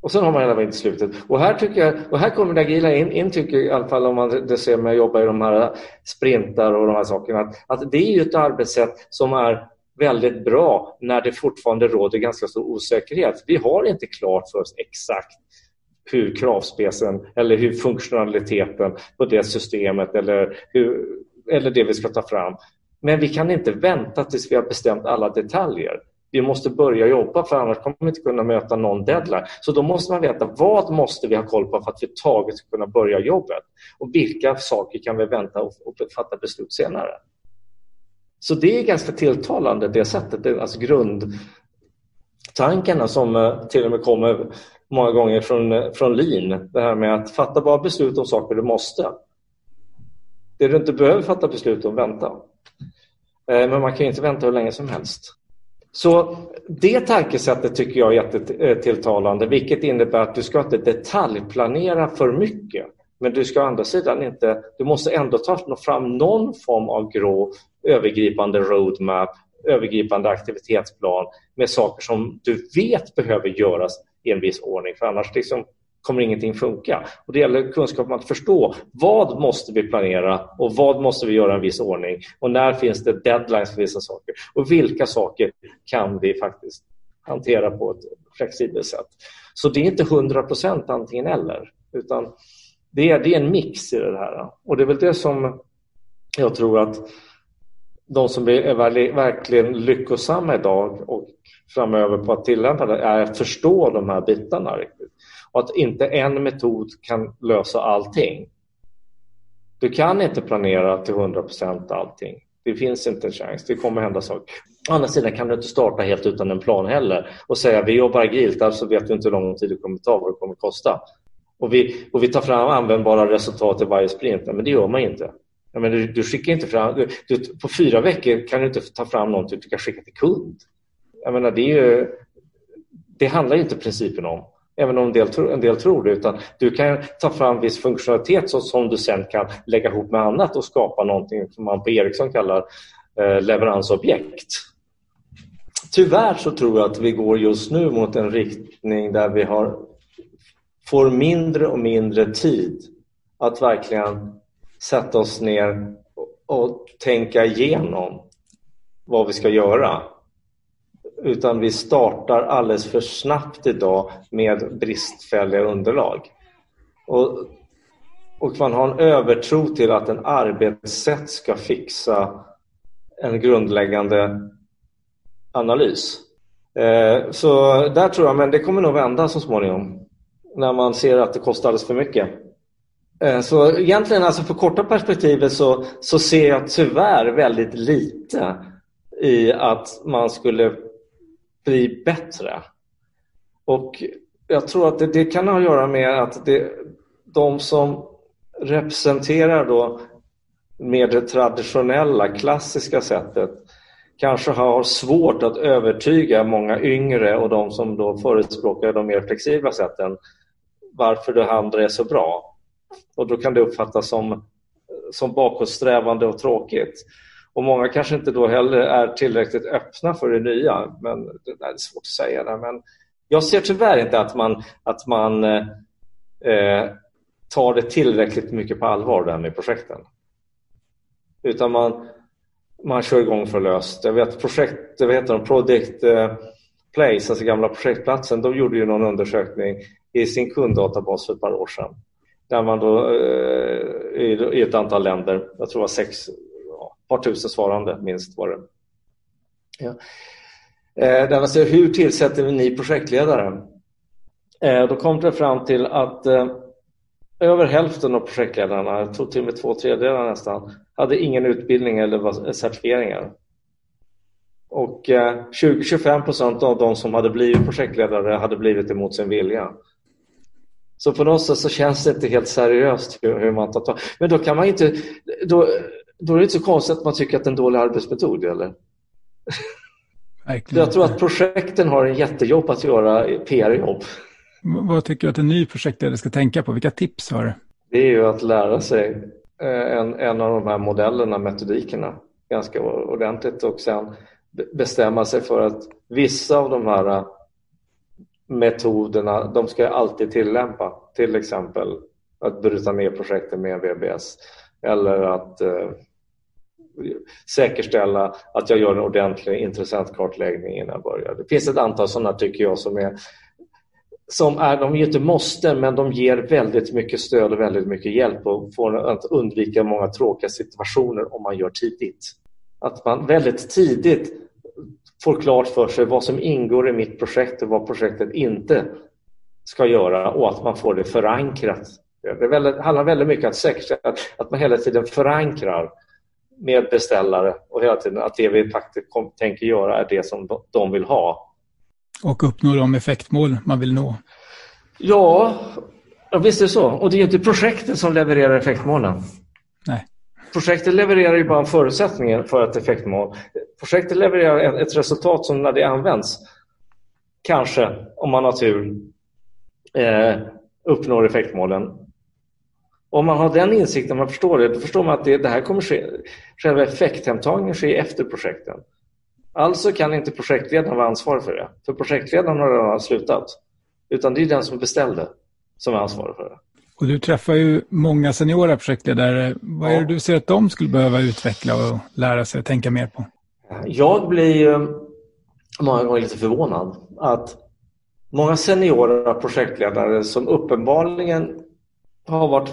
Och sen har man hela vägen till slutet. Och här, tycker jag, och här kommer det agila in, in tycker jag, i alla fall om man det ser mig jobba i de här sprintar och de här sakerna, att, att det är ju ett arbetssätt som är väldigt bra när det fortfarande råder ganska stor osäkerhet. Vi har inte klart för oss exakt hur kravspecen eller hur funktionaliteten på det systemet eller, hur, eller det vi ska ta fram. Men vi kan inte vänta tills vi har bestämt alla detaljer. Vi måste börja jobba för annars kommer vi inte kunna möta någon deadline. Så då måste man veta vad måste vi ha koll på för att vi taget ska kunna börja jobbet och vilka saker kan vi vänta och, och fatta beslut senare. Så det är ganska tilltalande det sättet, alltså grundtankarna som eh, till och med kommer många gånger från, från lean. Det här med att fatta bara beslut om saker du måste. Det du inte behöver fatta beslut om, vänta. Eh, men man kan inte vänta hur länge som helst. Så det tankesättet tycker jag är jättetilltalande, vilket innebär att du ska inte detaljplanera för mycket. Men du ska å andra sidan inte, du måste ändå ta fram någon form av grå övergripande roadmap, övergripande aktivitetsplan med saker som du vet behöver göras i en viss ordning, för annars liksom kommer ingenting funka. Och det gäller kunskap om att förstå vad måste vi planera och vad måste vi göra i en viss ordning och när finns det deadlines för vissa saker och vilka saker kan vi faktiskt hantera på ett flexibelt sätt. Så det är inte 100 procent antingen eller utan det är, det är en mix i det här och det är väl det som jag tror att de som är verkligen lyckosamma idag och framöver på att tillämpa det är att förstå de här bitarna riktigt. Och att inte en metod kan lösa allting. Du kan inte planera till 100 procent allting. Det finns inte en chans. Det kommer hända saker. Å andra sidan kan du inte starta helt utan en plan heller och säga vi jobbar agilt, alltså vet du inte hur lång tid det kommer ta, vad det kommer kosta. Och vi, och vi tar fram användbara resultat i varje sprint. Men det gör man inte. Ja, men du, du skickar inte fram, du, du, på fyra veckor kan du inte ta fram någonting du kan skicka till kund. Jag menar, det, är ju, det handlar inte principen om, även om en del, en del tror det. Utan du kan ta fram viss funktionalitet som, som du sen kan lägga ihop med annat och skapa någonting som man på Ericsson kallar eh, leveransobjekt. Tyvärr så tror jag att vi går just nu mot en riktning där vi har, får mindre och mindre tid att verkligen sätta oss ner och, tänka igenom vad vi ska göra utan vi startar alldeles för snabbt idag med bristfälliga underlag. Och, och man har en övertro till att en arbetssätt ska fixa en grundläggande analys. Eh, så där tror jag, men det kommer nog vända så småningom när man ser att det kostar alldeles för mycket. Eh, så egentligen alltså för korta perspektivet så, så ser jag tyvärr väldigt lite i att man skulle bli bättre. Och jag tror att det, det kan ha att göra med att det, de som representerar då mer det traditionella, klassiska sättet kanske har svårt att övertyga många yngre och de som då förespråkar de mer flexibla sätten varför det andra är så bra. Och då kan det uppfattas som, som bakåtsträvande och tråkigt. Och många kanske inte då heller är tillräckligt öppna för det nya. Men det är svårt att säga. Det. Men jag ser tyvärr inte att man, att man eh, tar det tillräckligt mycket på allvar där med projekten. Utan man, man kör igång för löst. Jag vet projekt, vad heter de, Project eh, Place, alltså gamla projektplatsen, de gjorde ju någon undersökning i sin kunddatabas för ett par år sedan. Där man då eh, i, ett antal länder, jag tror det var sex, ett par tusen svarande minst var det. Ja. Eh, där man säger hur tillsätter vi ni projektledare? Eh, då kom det fram till att över hälften av projektledarna, jag tror till och med två tredjedelar nästan, hade ingen utbildning eller certifieringar. Och 20-25 procent av de som hade blivit projektledare hade blivit emot sin vilja. Så på något sätt så känns det inte helt seriöst hur, hur man tar tag. Men då kan man inte, då, då är det inte så konstigt att man tycker att det är en dålig arbetsmetod, eller? Jag tror att projekten har en jättejobb att göra, PR-jobb. Vad tycker du att en ny projektledare ska tänka på? Vilka tips har du? Det är ju att lära sig eh, en, en av de här modellerna, metodikerna, ganska ordentligt och sen bestämma sig för att vissa av de här metoderna, de ska jag alltid tillämpa. Till exempel att bryta ner projekten med en VBS eller att eh, säkerställa att jag gör en ordentlig intressentkartläggning innan jag börjar. Det finns ett antal sådana tycker jag som är som är, de är inte måste, men de ger väldigt mycket stöd och väldigt mycket hjälp och får att undvika många tråkiga situationer om man gör tidigt. Att man väldigt tidigt får klart för sig vad som ingår i mitt projekt och vad projektet inte ska göra och att man får det förankrat. Det väldigt, handlar väldigt mycket om att säkerställa att man hela tiden förankrar med beställare och hela tiden att det vi faktiskt tänker göra är det som de vill ha. Och uppnå de effektmål man vill nå. Ja, visst är det så. Och det är inte projektet som levererar effektmålen. Projektet levererar ju bara förutsättningen för ett effektmål. Projektet levererar ett resultat som när det används, kanske om man har tur, eh, uppnår effektmålen. Om man har den insikten, man förstår det, då förstår man att det, det här kommer ske, själva effekthemtagningen sker efter projekten. Alltså kan inte projektledaren vara ansvarig för det, för projektledaren har redan slutat. Utan det är den som beställde som är ansvarig för det. Och du träffar ju många seniora projektledare. Vad är det du ser att de skulle behöva utveckla och lära sig att tänka mer på? Jag blir många gånger lite förvånad att många seniora projektledare som uppenbarligen har varit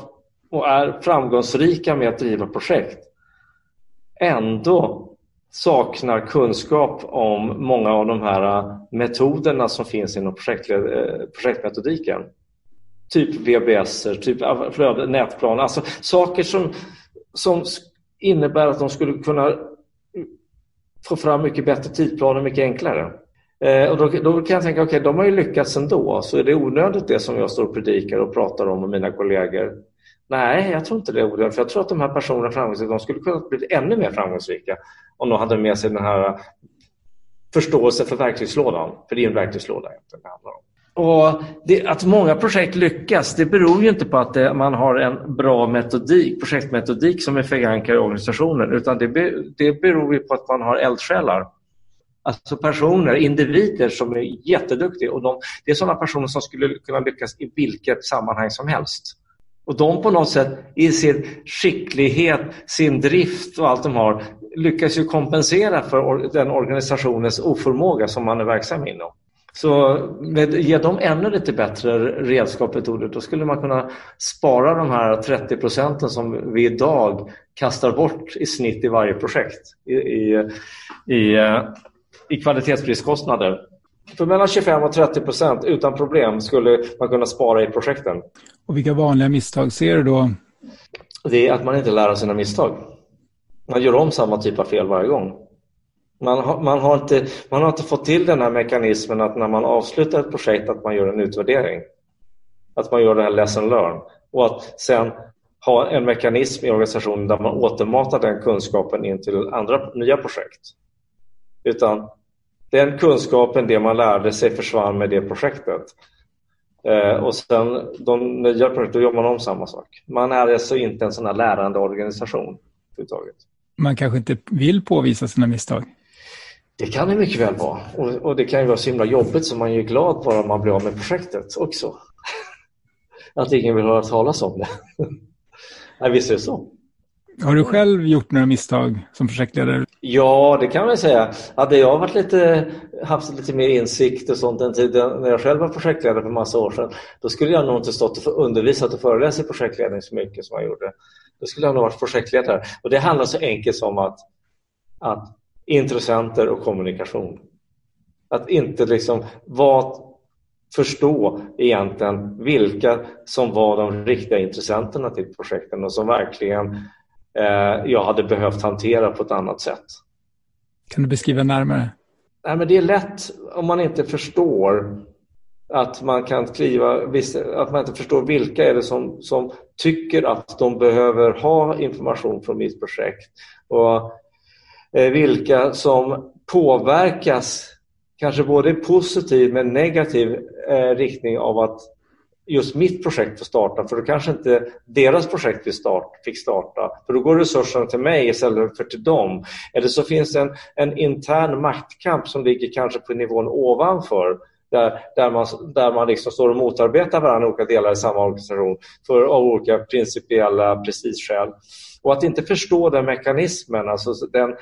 och är framgångsrika med att driva projekt ändå saknar kunskap om många av de här metoderna som finns inom projektmetodiken typ VBS, typ flöde, nätplan, alltså saker som, som innebär att de skulle kunna få fram mycket bättre tidplaner mycket enklare. Eh, och då, då, kan jag tänka, okej, okay, de har ju lyckats ändå, så är det onödigt det som jag står och predikar och pratar om med mina kollegor? Nej, jag tror inte det är onödigt, för jag tror att de här personerna framgångsrika, de skulle kunna bli ännu mer framgångsrika om de hade med sig den här förståelsen för verktygslådan, för det är en verktygslåda egentligen det handlar om. Och det, att många projekt lyckas det beror ju inte på att det, man har en bra metodik, projektmetodik som är förankrad i organisationen utan det, det beror ju på att man har eldsjälar. Alltså personer, individer som är jätteduktiga och de, det är sådana personer som skulle kunna lyckas i vilket sammanhang som helst. Och de på något sätt i sin skicklighet, sin drift och allt de har lyckas ju kompensera för den organisationens oförmåga som man är verksam inom. Så med, ge dem ännu lite bättre redskap metoder, då skulle man kunna spara de här 30 procenten som vi idag kastar bort i snitt i varje projekt i, i, i, i kvalitetspriskostnader. För mellan 25 och 30 procent utan problem skulle man kunna spara i projekten. Och vilka vanliga misstag ser du då? Det är att man inte lär av sina misstag. Man gör om samma typ av fel varje gång. Man har, man, har inte, man har inte fått till den här mekanismen att när man avslutar ett projekt att man gör en utvärdering. Att man gör den här lesson learn och att sen ha en mekanism i organisationen där man återmatar den kunskapen in till andra nya projekt. Utan den kunskapen, det man lärde sig försvann med det projektet. Eh, och sen de nya projekten, då gör man om samma sak. Man är alltså inte en sån här lärande organisation. Man kanske inte vill påvisa sina misstag? Det kan det mycket väl vara. Och, och det kan ju vara så himla jobbigt så man är ju glad bara man blir av med projektet också. [LAUGHS] Att ingen vill höra talas om det. [LAUGHS] Nej, visst är det så. Har du själv gjort några misstag som projektledare? Ja, det kan man säga. Hade jag varit lite, haft lite mer insikt och sånt den tiden när jag själv var projektledare för massa år sedan, då skulle jag nog inte stått och undervisat och föreläst i projektledning så mycket som jag gjorde. Då skulle jag nog varit projektledare. Och det handlar så enkelt som att, att intressenter och kommunikation. Att inte liksom vara förstå egentligen vilka som var de riktiga intressenterna till projekten och som verkligen eh, jag hade behövt hantera på ett annat sätt. Kan du beskriva närmare? Nej, men det är lätt om man inte förstår att man kan kliva, att man inte förstår vilka är det som, som tycker att de behöver ha information från mitt projekt och Eh, vilka som påverkas kanske både i positiv men negativ eh, riktning av att just mitt projekt får starta för då kanske inte deras projekt fick, start, fick starta för då går resurserna till mig istället för till dem. Eller så finns det en, en intern maktkamp som ligger kanske på nivån ovanför där, där man, där man liksom står och motarbetar varandra i olika delar i samma organisation för, av olika principiella prestigeskäl. Och att inte förstå den mekanismen, alltså den,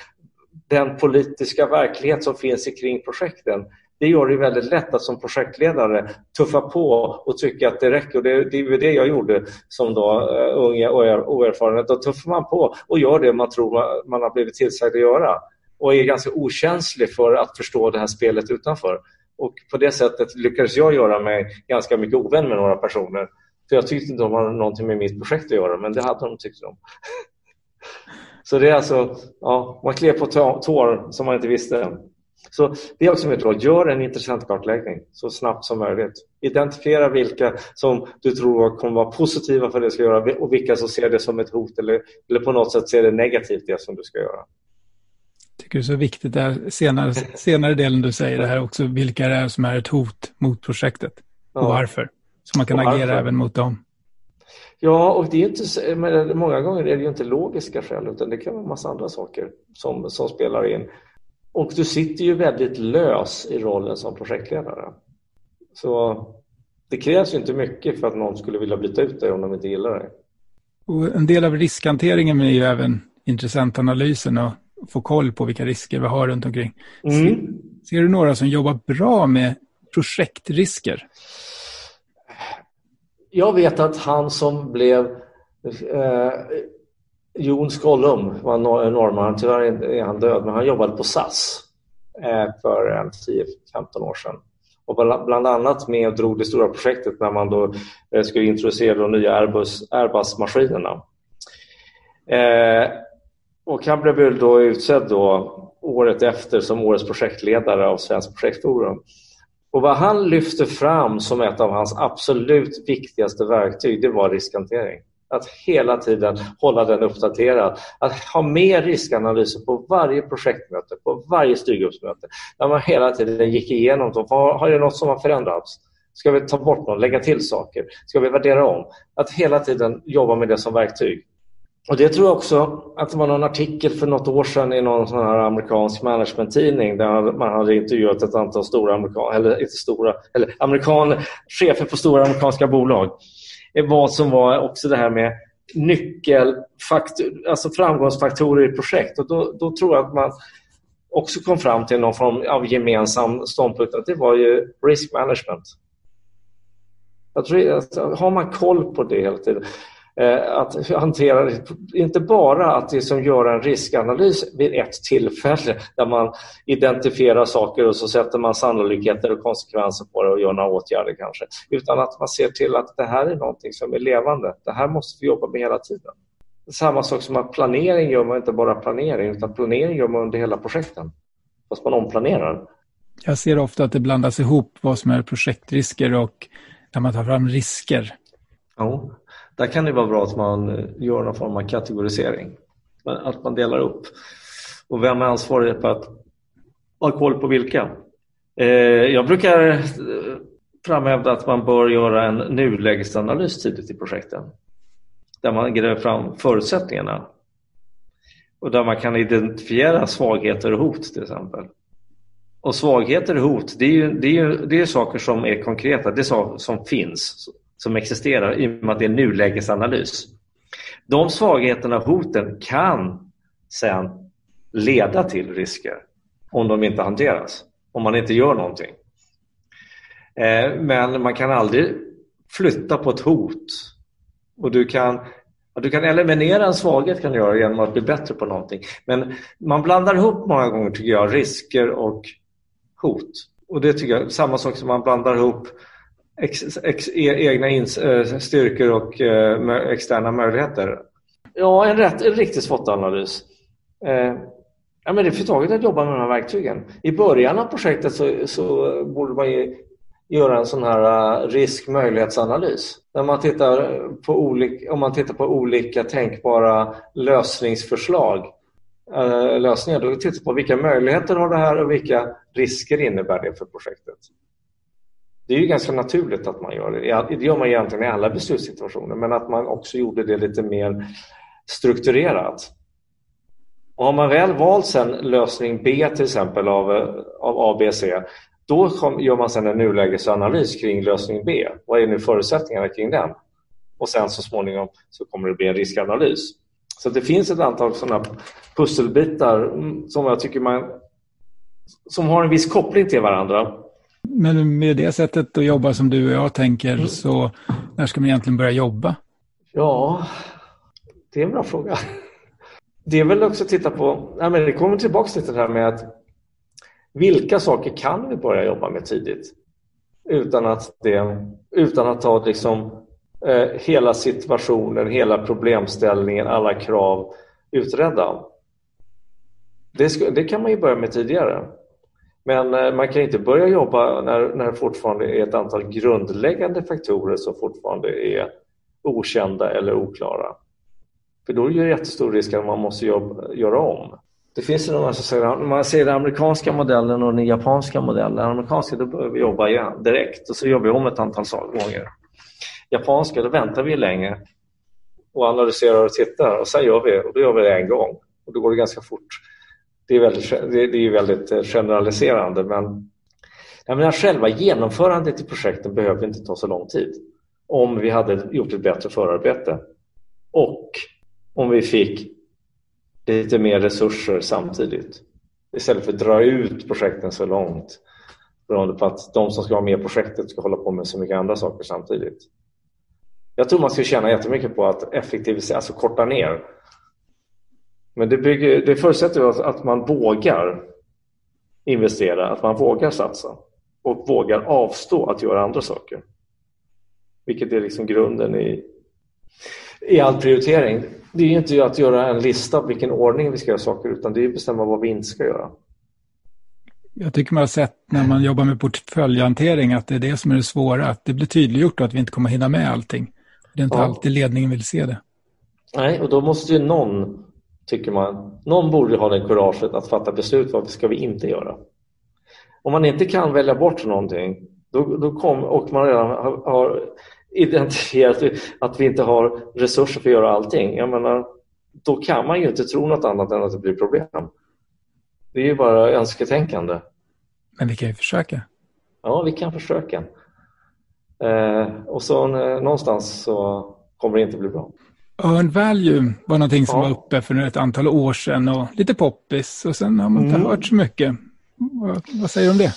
den politiska verklighet som finns kring projekten det gör det väldigt lätt att som projektledare tuffa på och tycka att det räcker. Och det, det är det jag gjorde som då, eh, uh, unga och oerfaren. Då tuffar man på och gör det man tror man, man har blivit tillsagd att göra och är ganska okänslig för att förstå det här spelet utanför. Och på det sättet lyckades jag göra mig ganska mycket ovän med några personer. För jag tyckte inte de hade någonting med mitt projekt att göra, men det hade de tyckt om. [LAUGHS] Så det är alltså, ja, man klev på tår som man inte visste. Så det är också mitt råd. Gör en intressant kartläggning så snabbt som möjligt. Identifiera vilka som du tror kommer vara positiva för det du ska göra och vilka som ser det som ett hot eller, eller på något sätt ser det negativt det som du ska göra. Jag tycker det är så viktigt där senare, senare delen du säger det här också, vilka det är som är ett hot mot projektet och ja. varför. Så man kan agera även mot dem. Ja, och det är inte, men många gånger är det ju inte logiska skäl utan det kan vara en massa andra saker som, som spelar in. Och du sitter ju väldigt lös i rollen som projektledare. Så det krävs ju inte mycket för att någon skulle vilja byta ut dig om de inte gillar dig. Och en del av riskhanteringen är ju även intressentanalysen och få koll på vilka risker vi har runt omkring. Mm. Ser, ser, du några som jobbar bra med projektrisker? Jag vet att han som blev eh, Jon Skollum var en norrman, tyvärr är han död, men han jobbade på SAS eh, för 10-15 år sedan. Och bland annat med och drog det stora projektet när man då eh, skulle introducera de nya Airbus, Airbus-maskinerna. Eh, och han blev då utsedd då året efter som årets projektledare av Svenskt projektforum. Och vad han lyfte fram som ett av hans absolut viktigaste verktyg, det var riskhantering. Att hela tiden hålla den uppdaterad. Att ha med riskanalyser på varje projektmöte, på varje styrgruppsmöte. Där man hela tiden gick igenom dem. Har det något som har förändrats? Ska vi ta bort något, lägga till saker? Ska vi värdera om? Att hela tiden jobba med det som verktyg. Och Det tror jag också att det var någon artikel för något år sedan i någon sån här amerikansk managementtidning där man hade intervjuat ett antal stora amerikaner, eller inte stora, eller amerikan, chefer på stora amerikanska bolag vad som var också det här med nyckelfaktor, alltså framgångsfaktorer i projekt. Och då, då tror jag att man också kom fram till någon form av gemensam ståndpunkt att det var ju risk management. Jag tror, alltså, har man koll på det hela tiden att hantera det. Inte bara att det som gör en riskanalys vid ett tillfälle där man identifierar saker och så sätter man sannolikheter och konsekvenser på det och gör några åtgärder kanske. Utan att man ser till att det här är någonting som är levande. Det här måste vi jobba med hela tiden. Samma sak som att planering gör man inte bara planering utan planering gör man under hela projekten. Fast man omplanerar. Jag ser ofta att det blandas ihop vad som är projektrisker och när man tar fram risker. Ja. Där kan det vara bra att man eh, gör någon form av kategorisering. Att man delar upp. Och vem är ansvarig för att ha koll på vilka. Eh, jag brukar eh, framhävda att man bör göra en nulägesanalys tidigt i projekten. Där man gräver fram förutsättningarna. Och där man kan identifiera svagheter och hot till exempel. Och svagheter och hot, det är ju, det är ju det är saker som är konkreta, det är saker som finns, som existerar i och med att det är nulägesanalys. De svagheterna och hoten kan sen leda till risker om de inte hanteras, om man inte gör någonting. Eh, men man kan aldrig flytta på ett hot. Och du kan, du kan eliminera en svaghet kan du göra genom att bli bättre på någonting. Men man blandar ihop många gånger tycker jag risker och hot. Och det tycker jag samma sak som man blandar ihop ex, ex, e, egna ins, eh, styrkor och eh, externa möjligheter. Ja, en, rätt, en riktig SWOT-analys. Eh, ja, men det är för taget att jobba med de här verktygen. I början av projektet så, så borde man ju göra en sån här eh, risk-möjlighetsanalys. När man tittar på olika, om man tittar på olika tänkbara lösningsförslag Eh, lösningar. Då tittar man på vilka möjligheter har det här och vilka risker innebär det för projektet. Det är ju ganska naturligt att man gör det. Det gör man egentligen i alla beslutssituationer men att man också gjorde det lite mer strukturerat. Och har man väl valt sen lösning B till exempel av, av A, B, C då kom, gör man sen en nulägesanalys kring lösning B. Vad är nu förutsättningarna kring den? Och sen så småningom så kommer det bli en riskanalys. Så det finns ett antal sådana pusselbitar mm, som jag tycker man som har en viss koppling till varandra. Men med det sättet att jobba som du och jag tänker mm. så när ska man egentligen börja jobba? Ja, det är en bra fråga. Det är väl också att titta på, ja, men det kommer tillbaka till det här med att vilka saker kan vi börja jobba med tidigt? Utan att, det, utan att ta liksom eh, hela situationen, hela problemställningen, alla krav utredda. Det, det kan man ju börja med tidigare. Men eh, man kan inte börja jobba när, när det fortfarande är ett antal grundläggande faktorer som fortfarande är okända eller oklara. För då är det jättestor risk att man måste jobba, göra om. Det finns ju några som säger man ser den amerikanska modellen och den japanska modellen. Den amerikanska då börjar vi jobba igen direkt och så jobbar vi om ett antal gånger japanska, då väntar vi länge och analyserar och tittar och sen gör vi och då gör vi det en gång och då går det ganska fort. Det är väldigt, det är väldigt eh, generaliserande men jag menar, själva genomförandet i projekten behöver inte ta så lång tid om vi hade gjort ett bättre förarbete och om vi fick lite mer resurser samtidigt istället för att dra ut projekten så långt beroende på att de som ska vara med i projektet ska hålla på med så mycket andra saker samtidigt. Jag tror man ska tjäna jättemycket på att effektivisera, alltså korta ner. Men det, bygger, det förutsätter att, att man vågar investera, att man vågar satsa och vågar avstå att göra andra saker. Vilket är liksom grunden i, i all prioritering. Det är inte att göra en lista på vilken ordning vi ska göra saker utan det är att bestämma vad vi inte ska göra. Jag tycker man har sett när man jobbar med portföljhantering att det är det som är det svåra, att det blir tydliggjort att vi inte kommer hinna med allting. Det är inte ja. alltid ledningen vill se det. Nej, och då måste ju någon, tycker man, någon borde ha det kuraget att fatta beslut vad ska vi inte göra. Om man inte kan välja bort någonting då, då kom, och man redan har, har identifierat att vi inte har resurser för att göra allting, jag menar, då kan man ju inte tro något annat än att det blir problem. Det är ju bara önsketänkande. Men vi kan ju försöka. Ja, vi kan försöka. Eh, och så eh, någonstans så kommer det inte bli bra. Earn value var någonting som ja. var uppe för ett antal år sedan och lite poppis och sen har man inte mm. hört så mycket. Vad, vad, säger du om det?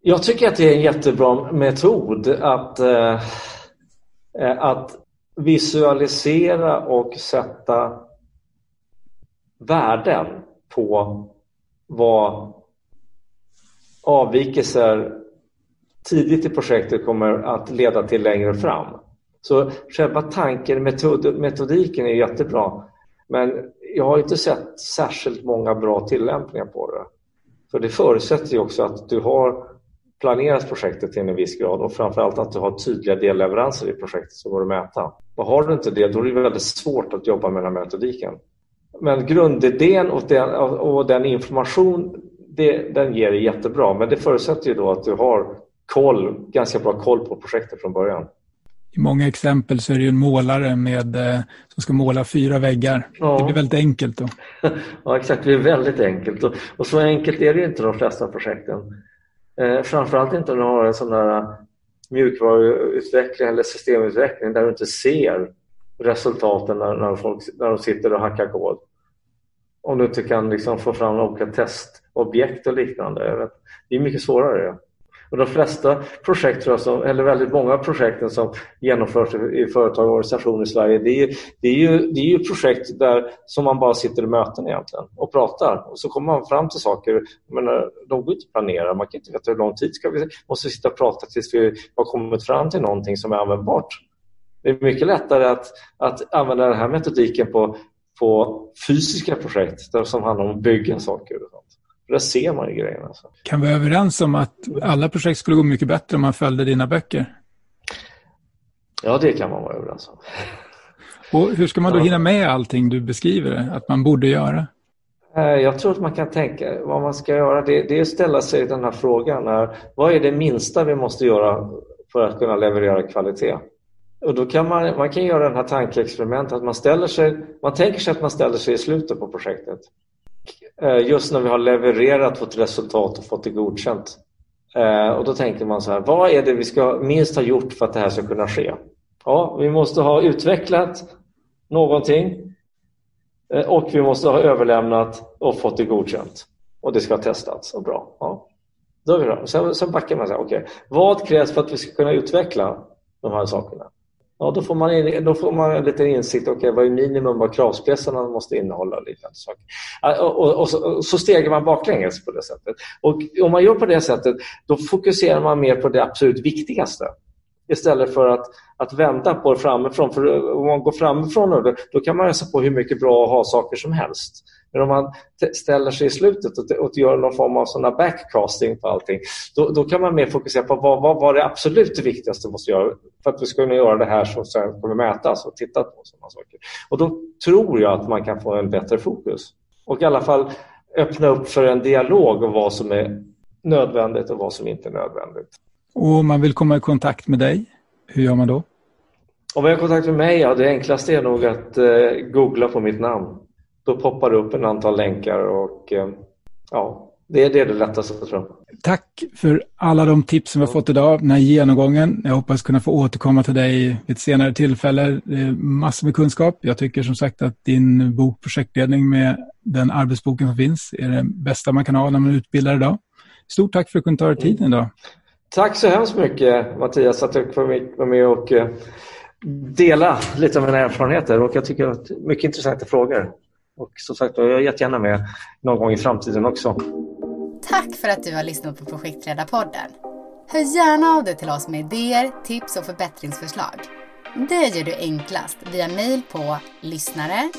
Jag tycker att det är en jättebra metod att, eh, eh, att visualisera och sätta värden på vad avvikelser tidigt i projektet kommer att leda till längre fram. Så själva tanken, metod, metodiken är jättebra men jag har inte sett särskilt många bra tillämpningar på det. För det förutsätter ju också att du har planerat projektet till en viss grad och framförallt att du har tydliga delleveranser i projektet som går att mäta. Och har du inte det, då är det väldigt svårt att jobba med den här metodiken. Men grundidén och den, och den information det, den ger är jättebra. Men det förutsätter ju då att du har koll, ganska bra koll på projektet från början. I många exempel så är det ju en målare med, eh, som ska måla fyra väggar. Ja. Det blir väldigt enkelt då. [LAUGHS] ja, exakt. Det är väldigt enkelt. Och, och så enkelt är det inte de flesta projekten. Eh, framförallt inte när du har en sån där mjukvaruutveckling eller systemutveckling där du inte ser resultaten när, när, folk, när de sitter och hackar kod. Om du inte kan liksom få fram olika testobjekt och liknande. Det är mycket svårare. Och de flesta projekt, som, eller väldigt många projekten som genomförs i företag och organisationer i Sverige, det är, det är, ju, det är ju projekt där som man bara sitter i möten egentligen och pratar. Och så kommer man fram till saker, Menar, de går inte att planera, man kan inte veta hur lång tid ska vi måste sitta och prata tills vi har kommit fram till någonting som är användbart. Det är mycket lättare att, att använda den här metodiken på, på fysiska projekt där som handlar om att bygga saker. Och sånt. För där ser man ju grejerna. Alltså. Kan vi vara överens om att alla projekt skulle gå mycket bättre om man följde dina böcker? Ja, det kan man vara överens om. Och hur ska man då hinna med allting du beskriver att man borde göra? Eh, jag tror att man kan tänka vad man ska göra. Det, det är att ställa sig den här frågan. vad är det minsta vi måste göra för att kunna leverera kvalitet? Och då kan man, man kan göra den här tankeexperimentet att man ställer sig, man tänker sig att man ställer sig i slutet på projektet. Eh, just när vi har levererat vårt resultat och fått det godkänt. Eh, och då tänker man så här, vad är det vi ska minst ha gjort för att det här ska kunna ske? Ja, vi måste ha utvecklat någonting eh, och vi måste ha överlämnat och fått det godkänt. Och det ska ha testats och bra. Ja. Då är vi bra. Sen, sen backar man okej, okay, vad krävs för att vi ska kunna utveckla de här sakerna? Ja, då får man, in, då får man en liten insikt, okay, vad är minimum vad kravspecierna måste innehålla? Liknande saker. Och, och, och, så, och så stegar man baklänges på det sättet. Och om man gör på det sättet, då fokuserar man mer på det absolut viktigaste istället för att, att vänta på det framifrån. För om man går framifrån då, då kan man läsa på hur mycket bra att ha saker som helst. Men om man ställer sig i slutet och, och gör någon form av såna backcasting på allting, då, då kan man mer fokusera på vad, vad var det absolut viktigaste vi måste göra för att vi ska kunna göra det här som sen kommer mätas och titta på. Sådana saker. Och då tror jag att man kan få en bättre fokus. Och i alla fall öppna upp för en dialog om vad som är nödvändigt och vad som inte är nödvändigt. Och om man vill komma i kontakt med dig, hur gör man då? Om man har kontakt med mig, ja det enklaste är nog att eh, googla på mitt namn. Då poppar det upp en antal länkar och eh, ja, det är det, det lättaste tror jag. Tack för alla de tips som vi har fått idag, den här genomgången. Jag hoppas kunna få återkomma till dig vid ett senare tillfälle. Det är massor med kunskap. Jag tycker som sagt att din bok Projektledning med den arbetsboken som finns är det bästa man kan ha när man utbildar idag. Stort tack för att du kunde ta dig tiden idag. Tack så hemskt mycket Mattias att du var vara med och eh, dela lite av mina erfarenheter och jag tycker att mycket intressanta frågor. Och som sagt, jag är jättegärna med någon gång i framtiden också. Tack för att du har lyssnat på Projektledarpodden. Hör gärna av dig till oss med idéer, tips och förbättringsförslag. Det gör du enklast via mejl på lyssnare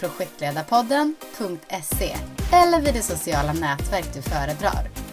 projektledarpodden.se eller vid det sociala nätverk du föredrar.